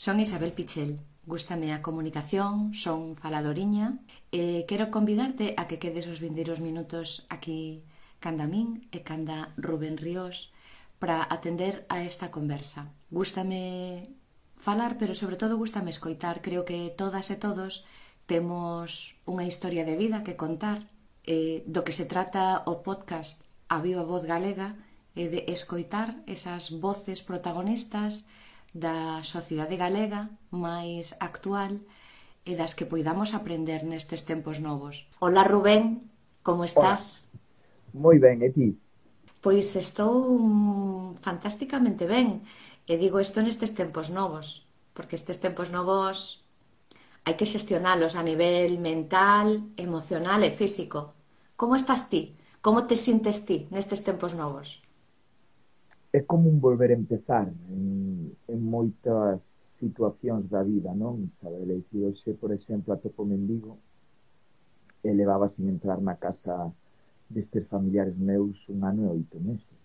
Son Isabel Pichel. Gústame a comunicación, son faladoriña e quero convidarte a que quedes os vindeiros minutos aquí canda min e canda Rubén Ríos para atender a esta conversa. Gústame falar, pero sobre todo gústame escoitar. Creo que todas e todos temos unha historia de vida que contar. Eh, do que se trata o podcast A Viva Voz Galega é de escoitar esas voces protagonistas da sociedade galega máis actual e das que poidamos aprender nestes tempos novos. Ola Rubén, como estás? Hola. Moi ben, e ti? Pois estou fantásticamente ben, e digo isto nestes tempos novos, porque estes tempos novos hai que xestionalos a nivel mental, emocional e físico. Como estás ti? Como te sintes ti nestes tempos novos? é como un volver a empezar en, en moitas situacións da vida, non? Sabe, e que hoxe, por exemplo, atopo mendigo e levaba sin entrar na casa destes familiares meus un ano e oito meses.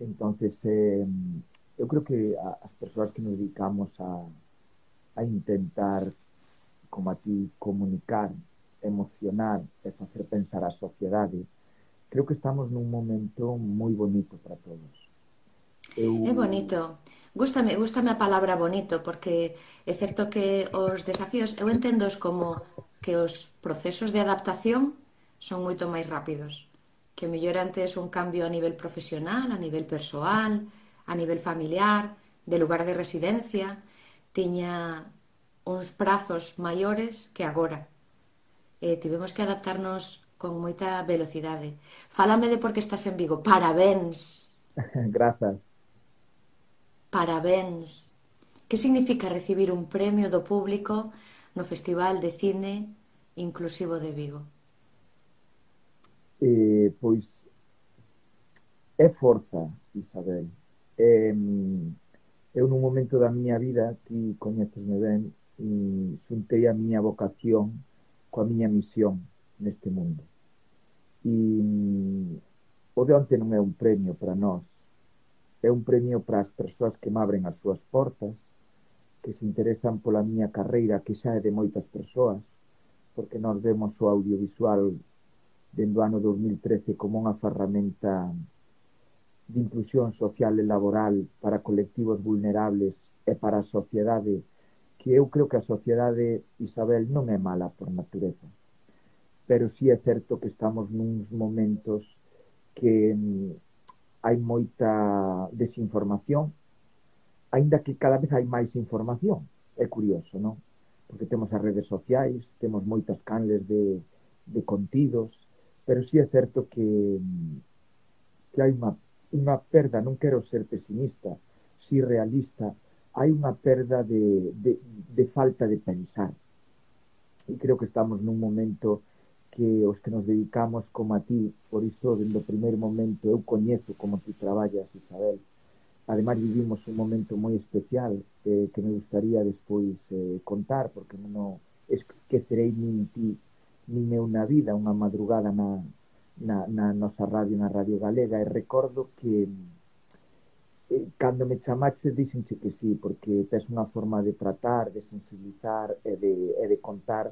entonces eh, eu creo que a, as persoas que nos dedicamos a, a intentar como a ti comunicar, emocionar e facer pensar a sociedade creo que estamos nun momento moi bonito para todos. Eu... É bonito. Gústame, gústame a palabra bonito porque é certo que os desafíos eu entendos como que os procesos de adaptación son moito máis rápidos. Que mellor antes un cambio a nivel profesional, a nivel persoal, a nivel familiar, de lugar de residencia, tiña uns prazos maiores que agora. Eh, tivemos que adaptarnos con moita velocidade. Fálame de por que estás en Vigo. Parabéns. Grazas. Parabéns. Que significa recibir un premio do público no Festival de Cine Inclusivo de Vigo? Eh, pois é forza, Isabel. Eh, eu nun momento da miña vida, ti coñecesme ben, e xuntei a miña vocación coa miña misión neste mundo. E mm, o de onte non é un premio para nós, é un premio para as persoas que me abren as súas portas, que se interesan pola miña carreira, que xa é de moitas persoas, porque nós vemos o audiovisual dentro do ano 2013 como unha ferramenta de inclusión social e laboral para colectivos vulnerables e para a sociedade, que eu creo que a sociedade, Isabel, non é mala por natureza pero sí é certo que estamos nuns momentos que mm, hai moita desinformación, aínda que cada vez hai máis información. É curioso, non? Porque temos as redes sociais, temos moitas canles de, de contidos, pero sí é certo que, mm, que hai unha, unha perda, non quero ser pesimista, si realista, hai unha perda de, de, de falta de pensar. E creo que estamos nun momento que os que nos dedicamos como a ti, por iso, dende o primeiro momento, eu coñezo como ti traballas, Isabel. Ademais, vivimos un momento moi especial eh, que me gustaría despois eh, contar, porque non esquecerei nin ti, nin eu na vida, unha madrugada na, na, na nosa radio, na Radio Galega, e recordo que eh, cando me chamaxe dixenche que sí, porque tes unha forma de tratar, de sensibilizar e de, e de contar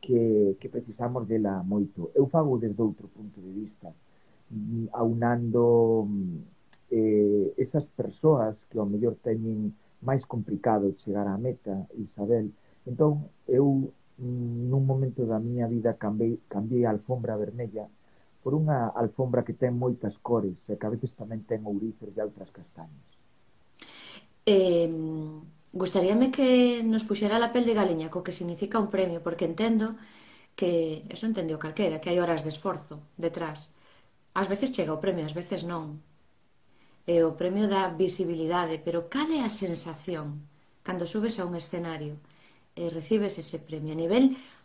que, que precisamos dela moito. Eu fago desde outro punto de vista, mm, aunando mm, eh, esas persoas que ao mellor teñen máis complicado chegar á meta, Isabel. Entón, eu mm, nun momento da miña vida cambiei, cambiei a alfombra vermella por unha alfombra que ten moitas cores e que a veces tamén ten ourices e outras castañas. Eh, Gustaríame que nos puxera a pel de galeña co que significa un premio, porque entendo que, eso entendeu calquera, que hai horas de esforzo detrás. Ás veces chega o premio, ás veces non. E o premio da visibilidade, pero cal é a sensación cando subes a un escenario e recibes ese premio a nivel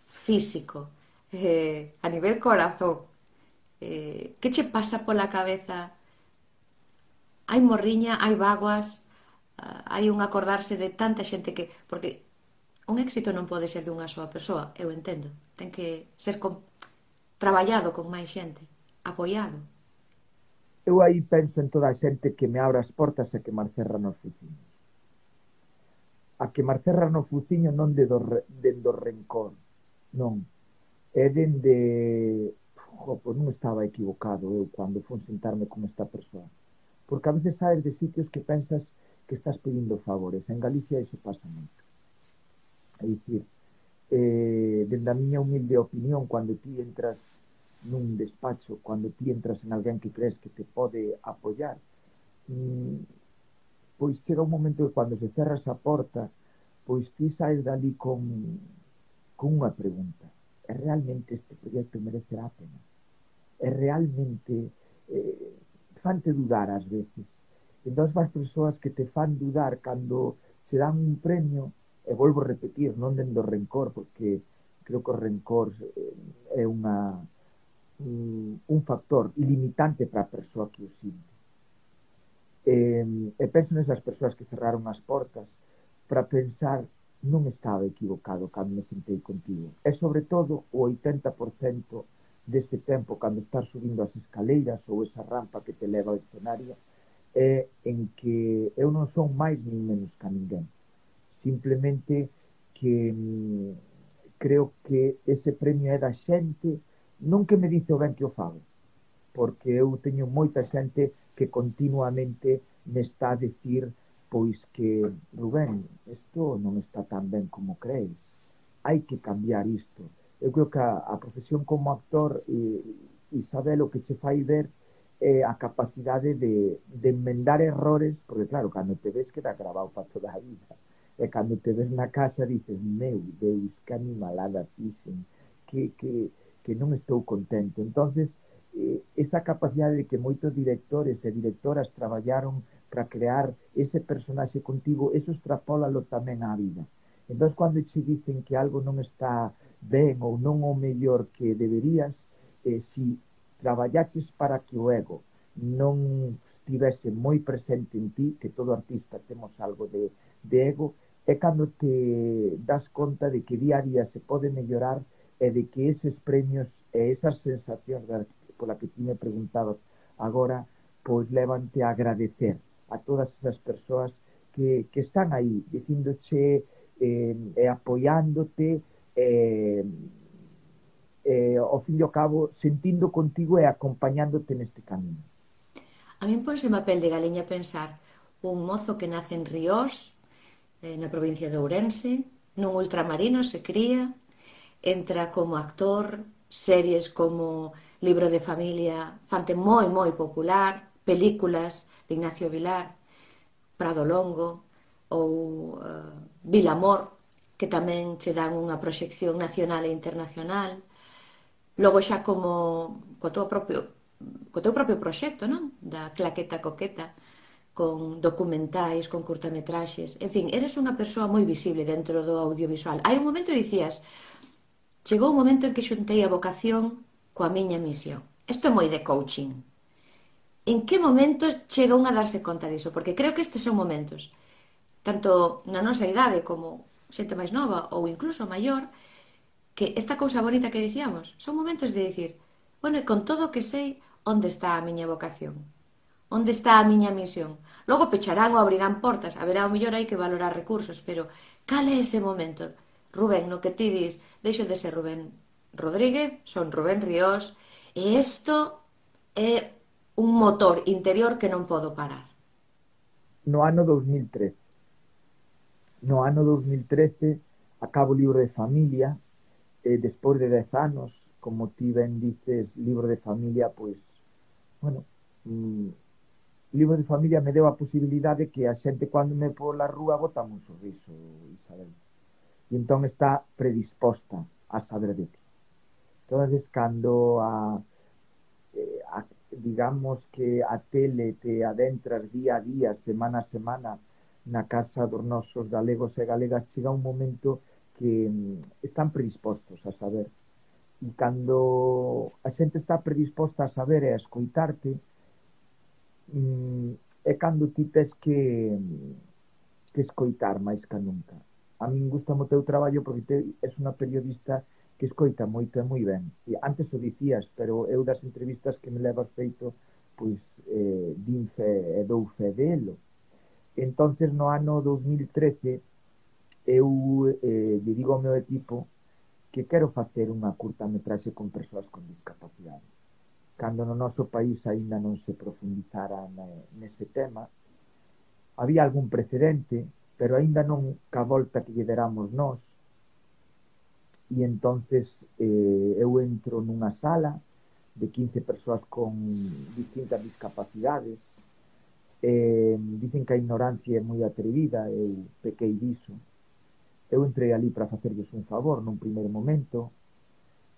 físico, eh, a nivel corazón? Eh, que che pasa pola cabeza? Hai morriña, hai vaguas, Ah, hai un acordarse de tanta xente que... Porque un éxito non pode ser dunha soa persoa, eu entendo. Ten que ser con, traballado con máis xente, apoiado. Eu aí penso en toda a xente que me abra as portas e que marcerra nos fuciños. A que marcerra no fuciño non de do, de do rencor, non. É dende... Jo, pois non estaba equivocado eu cando fun sentarme con esta persoa. Porque a veces sabes de sitios que pensas que estás pedindo favores. En Galicia iso pasa moito. É dicir, eh, dende a miña humilde opinión, cando ti entras nun despacho, cando ti entras en alguén que crees que te pode apoiar, mm, pois chega un momento que cando se cerra esa porta, pois ti saes dali con, con unha pregunta. É realmente este proxecto merecerá a pena? É realmente... Eh, fante dudar ás veces Entón, as persoas que te fan dudar cando se dan un premio, e volvo a repetir, non dendo rencor, porque creo que o rencor eh, é unha un, un factor limitante para a persoa que o sinte. E, e penso nesas persoas que cerraron as portas para pensar non estaba equivocado cando me sentei contigo. E sobre todo o 80% dese tempo cando estás subindo as escaleiras ou esa rampa que te leva ao escenario é en que eu non son máis nin menos que ninguén. Simplemente que mm, creo que ese premio é da xente non que me dice o ben que o fago, porque eu teño moita xente que continuamente me está a decir pois que, Rubén, isto non está tan ben como crees, hai que cambiar isto. Eu creo que a, profesión como actor, e, Isabel, o que che fai ver é a capacidade de, de enmendar errores, porque claro, cando te ves queda grabado para toda a vida, e cando te ves na casa dices, meu Deus, que animalada fixen, que, que, que non estou contento. entonces eh, esa capacidade de que moitos directores e directoras traballaron para crear ese personaxe contigo, eso extrapólalo tamén á vida. Entón, cando che dicen que algo non está ben ou non o mellor que deberías, eh, si traballaches para que o ego non estivese moi presente en ti, que todo artista temos algo de, de ego, é cando te das conta de que día a día se pode mellorar e de que eses premios e esas sensacións da, pola que ti me preguntabas agora, pois levante a agradecer a todas esas persoas que, que están aí, dicindoche eh, e apoiándote eh, eh, ao fin e ao cabo sentindo contigo e acompañándote neste camino. A min ponse má de galeña pensar un mozo que nace en Ríos, eh, na provincia de Ourense, nun ultramarino se cría, entra como actor, series como Libro de Familia, fante moi moi popular, películas de Ignacio Vilar, Prado Longo ou uh, Vilamor, que tamén che dan unha proxección nacional e internacional, Logo xa como co teu propio co teu propio proxecto, non? Da claqueta coqueta con documentais, con curtametraxes, en fin, eres unha persoa moi visible dentro do audiovisual. Hai un momento dicías, chegou un momento en que xuntei a vocación coa miña misión. Isto é moi de coaching. En que momento chega unha a darse conta diso? Porque creo que estes son momentos, tanto na nosa idade como xente máis nova ou incluso maior, que esta cousa bonita que dicíamos, son momentos de dicir, bueno, e con todo que sei, onde está a miña vocación? Onde está a miña misión? Logo pecharán ou abrirán portas, haberá o mellor hai que valorar recursos, pero cal é ese momento? Rubén, no que ti dis, deixo de ser Rubén Rodríguez, son Rubén Ríos, e isto é un motor interior que non podo parar. No ano 2013, no ano 2013, acabo o libro de familia, eh, despois de 10 anos, como ti ben dices, libro de familia, pois, bueno, mm, libro de familia me deu a posibilidade que a xente cando me pola rúa bota un sorriso, Isabel. E entón está predisposta a saber de ti. Entonces, cando a, eh, a digamos que a tele te adentras día a día, semana a semana, na casa dos nosos galegos e galegas, chega un momento que mm, están predispostos a saber. E cando a xente está predisposta a saber e a escoitarte, mm, é cando ti tes que, mm, que escoitar máis que nunca. A min gusta o teu traballo porque te, és unha periodista que escoita moito e moi ben. E antes o dicías, pero eu das entrevistas que me levas feito, pois eh, din fe e dou fe delo. Entonces no ano 2013 eu eh, lle digo ao meu equipo que quero facer unha curta metraxe con persoas con discapacidade. Cando no noso país aínda non se profundizara nese tema, había algún precedente, pero aínda non ca volta que lle deramos nós, e entonces eh, eu entro nunha sala de 15 persoas con distintas discapacidades, eh, dicen que a ignorancia é moi atrevida, eu pequei diso, Eu entrei ali para facerlles un favor nun primeiro momento,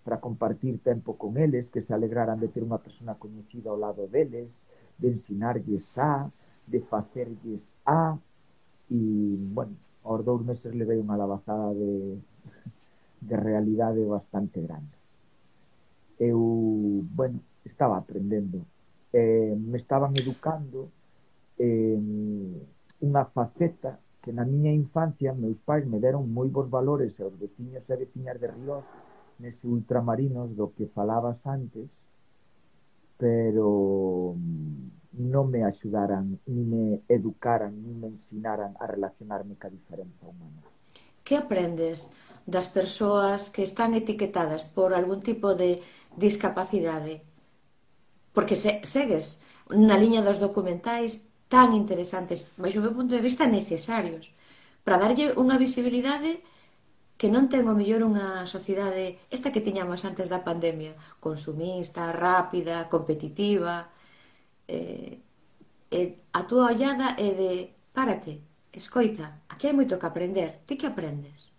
para compartir tempo con eles, que se alegraran de ter unha persona coñecida ao lado deles, de ensinarlles a, de facerlles a, e, bueno, aos dous meses levei unha lavazada de, de realidade bastante grande. Eu, bueno, estaba aprendendo, eh, me estaban educando en eh, unha faceta que na miña infancia meus pais me deron moi bons valores aos veciños e veciñas de Ríos nese ultramarinos do que falabas antes, pero mm, non me axudaran, ni me educaran, ni me ensinaran a relacionarme ca diferenza humana. Que aprendes das persoas que están etiquetadas por algún tipo de discapacidade? Porque se, segues na liña dos documentais, tan interesantes, baixo meu punto de vista necesarios, para darlle unha visibilidade que non ten o mellor unha sociedade esta que tiñamos antes da pandemia, consumista, rápida, competitiva, eh, eh, a túa ollada é de párate, escoita, aquí hai moito que aprender, ti que aprendes?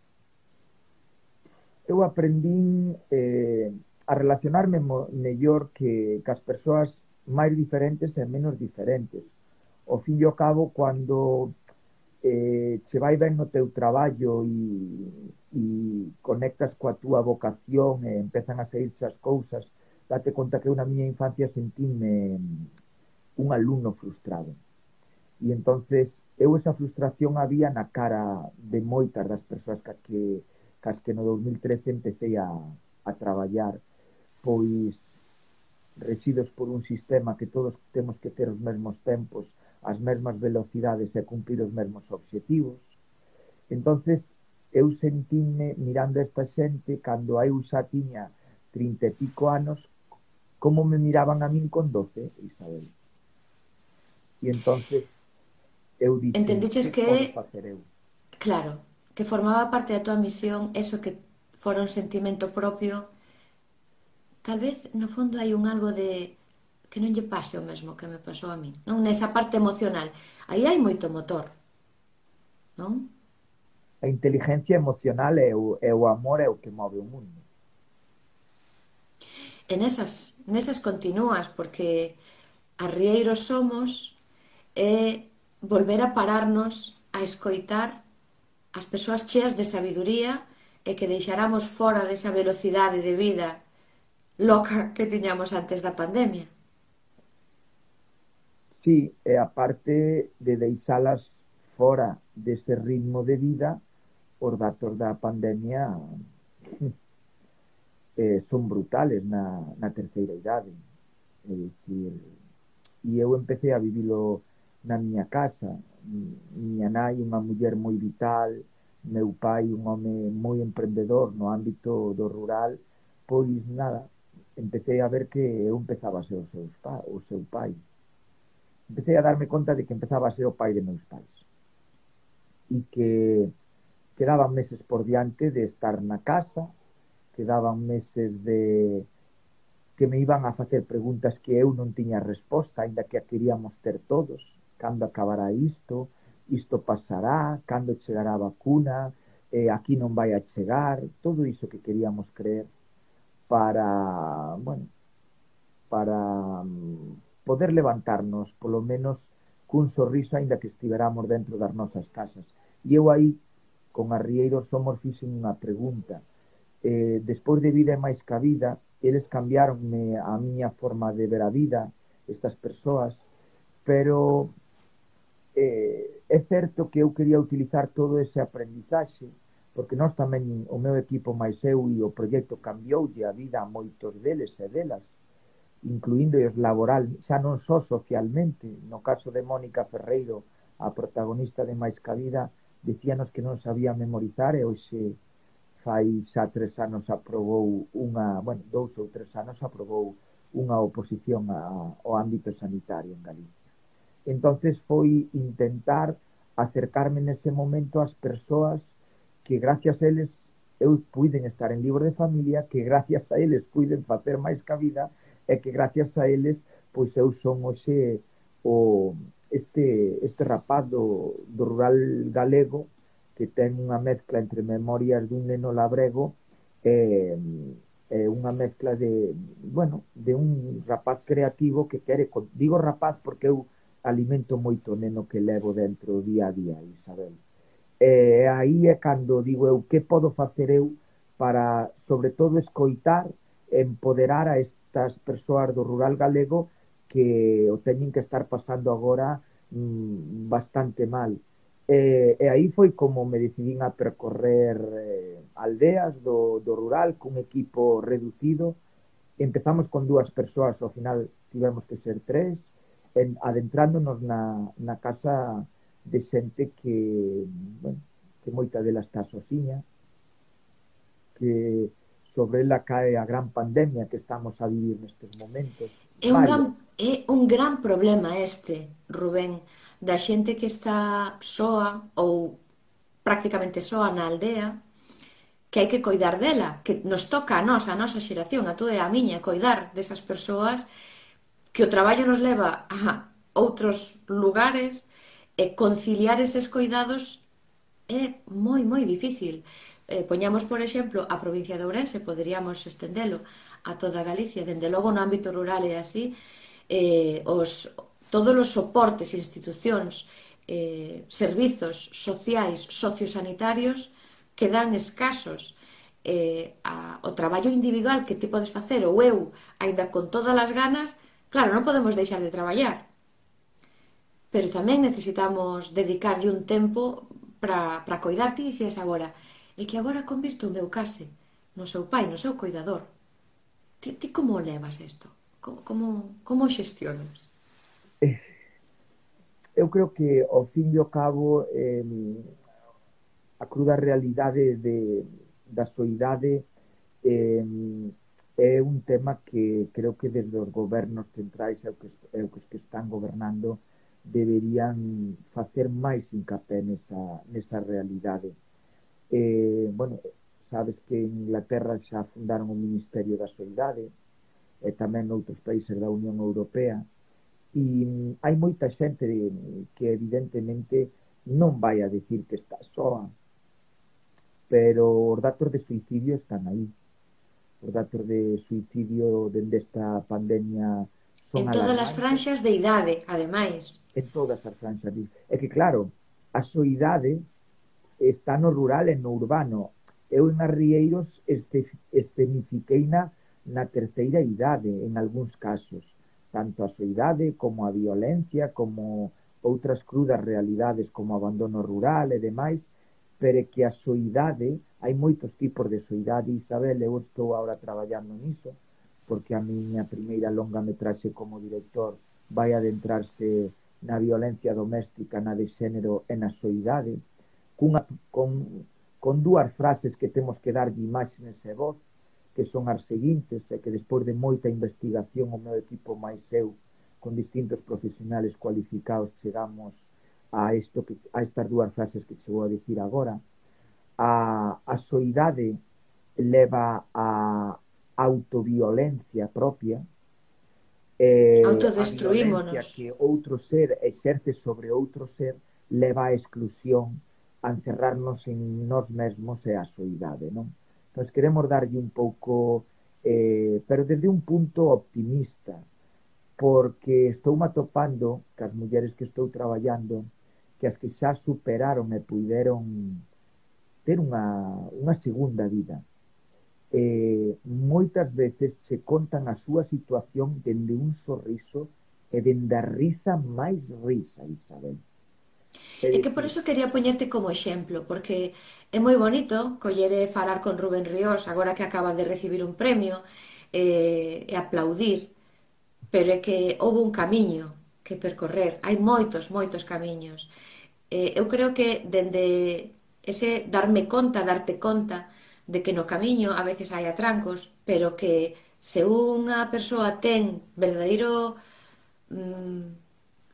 Eu aprendín eh, a relacionarme mellor que, que as persoas máis diferentes e menos diferentes ao fin e ao cabo, cando eh, che vai ben no teu traballo e, e conectas coa túa vocación e empezan a sair as cousas, date conta que eu na miña infancia sentime mm, un alumno frustrado. E entonces eu esa frustración había na cara de moitas das persoas que, que cas que no 2013 empecé a, a traballar pois residos por un sistema que todos temos que ter os mesmos tempos as mesmas velocidades e cumprir os mesmos obxectivos. entonces eu sentíme mirando a esta xente cando eu xa tiña trinta e pico anos como me miraban a min con doce, Isabel. E entonces eu dixen, Entendiches que, que facer eu? Claro, que formaba parte da tua misión eso que fora un sentimento propio Tal vez no fondo hai un algo de que non lle pase o mesmo que me pasou a mí. Non nesa parte emocional. Aí hai moito motor. Non? A inteligencia emocional é o, é o amor é o que move o mundo. E nesas, nesas continúas, porque arrieiros somos é volver a pararnos a escoitar as persoas cheas de sabiduría e que deixáramos fora desa velocidade de vida loca que tiñamos antes da pandemia. Sí, eh, e a parte de deixalas fora dese ritmo de vida, os datos da pandemia eh, son brutales na, na terceira idade. É dicir, e eu empecé a vivilo na miña casa. Miña nai, unha muller moi vital, meu pai, un home moi emprendedor no ámbito do rural, pois nada, empecé a ver que eu empezaba a ser o seu, pa, o seu pai empecé a darme conta de que empezaba a ser o pai de meus pais. E que quedaban meses por diante de estar na casa, quedaban meses de que me iban a facer preguntas que eu non tiña resposta, aínda que a queríamos ter todos, cando acabará isto, isto pasará, cando chegará a vacuna, eh, aquí non vai a chegar, todo iso que queríamos creer para, bueno, para mm, poder levantarnos, polo menos, cun sorriso, aínda que estiveramos dentro das nosas casas. E eu aí, con Arrieiro, somos fixen unha pregunta. Eh, despois de vida e máis ca vida, eles cambiaronme a forma de ver a vida, estas persoas, pero eh, é certo que eu quería utilizar todo ese aprendizaxe, porque nós tamén, o meu equipo máis eu e o proxecto a vida a moitos deles e incluíndoos laboral, xa non só socialmente, no caso de Mónica Ferreiro, a protagonista de Mais Cabida, dicíanos que non sabía memorizar e hoxe fai xa tres anos aprobou unha, bueno, dous ou tres anos aprobou unha oposición a, ao ámbito sanitario en Galicia. Entonces foi intentar acercarme nese momento ás persoas que gracias a eles eu puiden estar en libro de familia, que gracias a eles puiden facer máis cabida vida e que gracias a eles pois eu son hoxe o este este rapaz do, do rural galego que ten unha mezcla entre memorias dun neno labrego e, e unha mezcla de, bueno, de un rapaz creativo que quere, digo rapaz porque eu alimento moito neno que levo dentro día a día, Isabel. E aí é cando digo eu que podo facer eu para sobre todo escoitar, empoderar a este estas persoas do rural galego que o teñen que estar pasando agora mm, bastante mal. E, e aí foi como me decidín a percorrer eh, aldeas do, do rural cun equipo reducido. Empezamos con dúas persoas, ao final tivemos que ser tres, en, adentrándonos na, na casa de xente que, bueno, que moita delas está sozinha, que sobre ela cae a gran pandemia que estamos a vivir nestes momentos. É un, gran, é un gran problema este, Rubén, da xente que está soa ou prácticamente soa na aldea, que hai que coidar dela, que nos toca a nós, a nosa xeración, a túa e a miña, coidar desas persoas, que o traballo nos leva a outros lugares, e conciliar eses coidados é moi, moi difícil. Eh, poñamos, por exemplo, a provincia de Ourense, poderíamos estendelo a toda Galicia, dende logo no ámbito rural e así, eh, os, todos os soportes, institucións, eh, servizos sociais, sociosanitarios, que dan escasos eh, a, o traballo individual que ti podes facer, ou eu, aínda con todas as ganas, claro, non podemos deixar de traballar, pero tamén necesitamos dedicarlle un tempo para coidar, ti dicías agora, e que agora convirto o meu case no seu pai, no seu coidador. Ti, ti como o levas isto? Como, como, como xestionas? Eh, eu creo que ao fin e ao cabo eh, a cruda realidade de, da soidade eh, é un tema que creo que desde os gobernos centrais é o que, é o que están gobernando deberían facer máis hincapié nesa, nesa realidade. Eh, bueno, sabes que en Inglaterra xa fundaron o Ministerio da Soidade e tamén noutros países da Unión Europea e hai moita xente que evidentemente non vai a decir que está soa pero os datos de suicidio están aí os datos de suicidio dende esta pandemia Son en todas as franxas de idade, ademais. En todas as franxas. É que claro, a soidade está no rural e no urbano. Eu en Arrieiros este, escenifiqueina na terceira idade, en algúns casos. Tanto a soidade como a violencia, como outras crudas realidades como abandono rural e demais, pero que a soidade, hai moitos tipos de soidade, Isabel, eu estou agora traballando niso, porque a miña primeira longa metraxe como director vai adentrarse na violencia doméstica, na de xénero e na soidade, cunha, con, con dúas frases que temos que darlle imaxes e voz, que son as seguintes, e que despois de moita investigación o meu equipo máis eu, con distintos profesionales cualificados, chegamos a, isto que, a estas dúas frases que chegou a dicir agora. A, a soidade leva a, autoviolencia propia eh, autodestruímonos a que outro ser exerce sobre outro ser leva a exclusión a encerrarnos en nós mesmos e a soidade non? Entón, queremos darlle un pouco eh, pero desde un punto optimista porque estou matopando atopando que as mulleres que estou traballando que as que xa superaron e puideron ter unha, unha segunda vida eh, moitas veces che contan a súa situación dende un sorriso e dende a risa máis risa, Isabel. É que por iso quería poñerte como exemplo, porque é moi bonito collere falar con Rubén Ríos agora que acaba de recibir un premio eh, e aplaudir, pero é que houve un camiño que percorrer, hai moitos, moitos camiños. Eh, eu creo que dende ese darme conta, darte conta, de que no camiño a veces hai atrancos, pero que se unha persoa ten verdadeiro mm,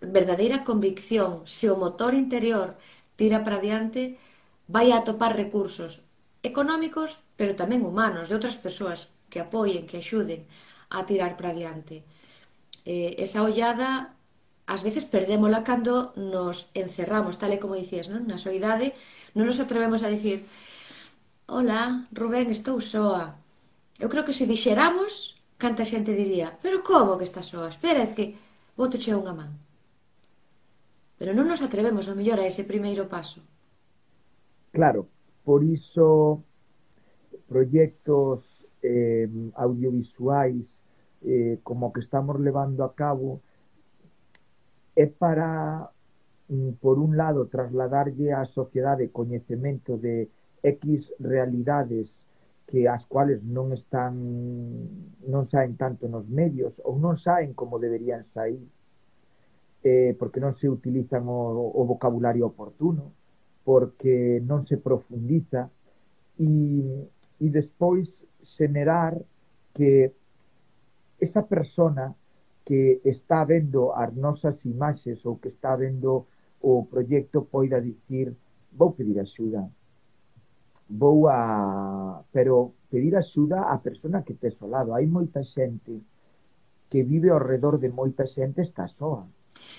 verdadeira convicción, se o motor interior tira para diante, vai a atopar recursos económicos, pero tamén humanos, de outras persoas que apoien, que axuden a tirar para diante. Eh, esa ollada ás veces perdémola cando nos encerramos, tal e como dicías, non? Na soidade non nos atrevemos a dicir Hola, Rubén, estou soa. Eu creo que se dixeramos, canta xente diría, pero como que estás soa? Espera, que boto che unha man. Pero non nos atrevemos ao mellor a ese primeiro paso. Claro, por iso proxectos eh, audiovisuais eh, como que estamos levando a cabo é para, mm, por un lado, trasladarlle á sociedade coñecemento de X realidades que as cuales non están non saen tanto nos medios ou non saen como deberían sair eh, porque non se utilizan o, vocabulario oportuno porque non se profundiza e, e despois xenerar que esa persona que está vendo as nosas imaxes ou que está vendo o proxecto poida dicir vou pedir axuda vou a... pero pedir axuda á persona que tes ao lado. Hai moita xente que vive ao redor de moita xente está soa.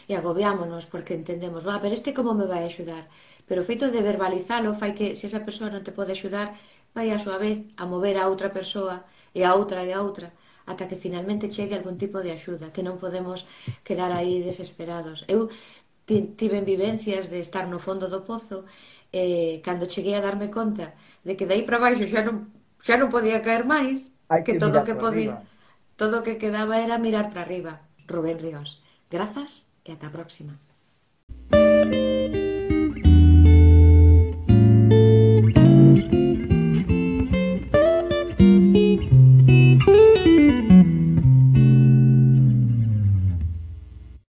E agobiámonos porque entendemos, va, pero este como me vai axudar? Pero o feito de verbalizalo fai que se esa persoa non te pode axudar, vai a súa vez a mover a outra persoa e a outra e a outra ata que finalmente chegue algún tipo de axuda, que non podemos quedar aí desesperados. Eu tiven vivencias de estar no fondo do pozo eh, cando cheguei a darme conta de que dai para baixo xa non, xa non podía caer máis, Hai que, que todo o que podía, arriba. todo o que quedaba era mirar para arriba. Rubén Ríos, grazas e ata a próxima.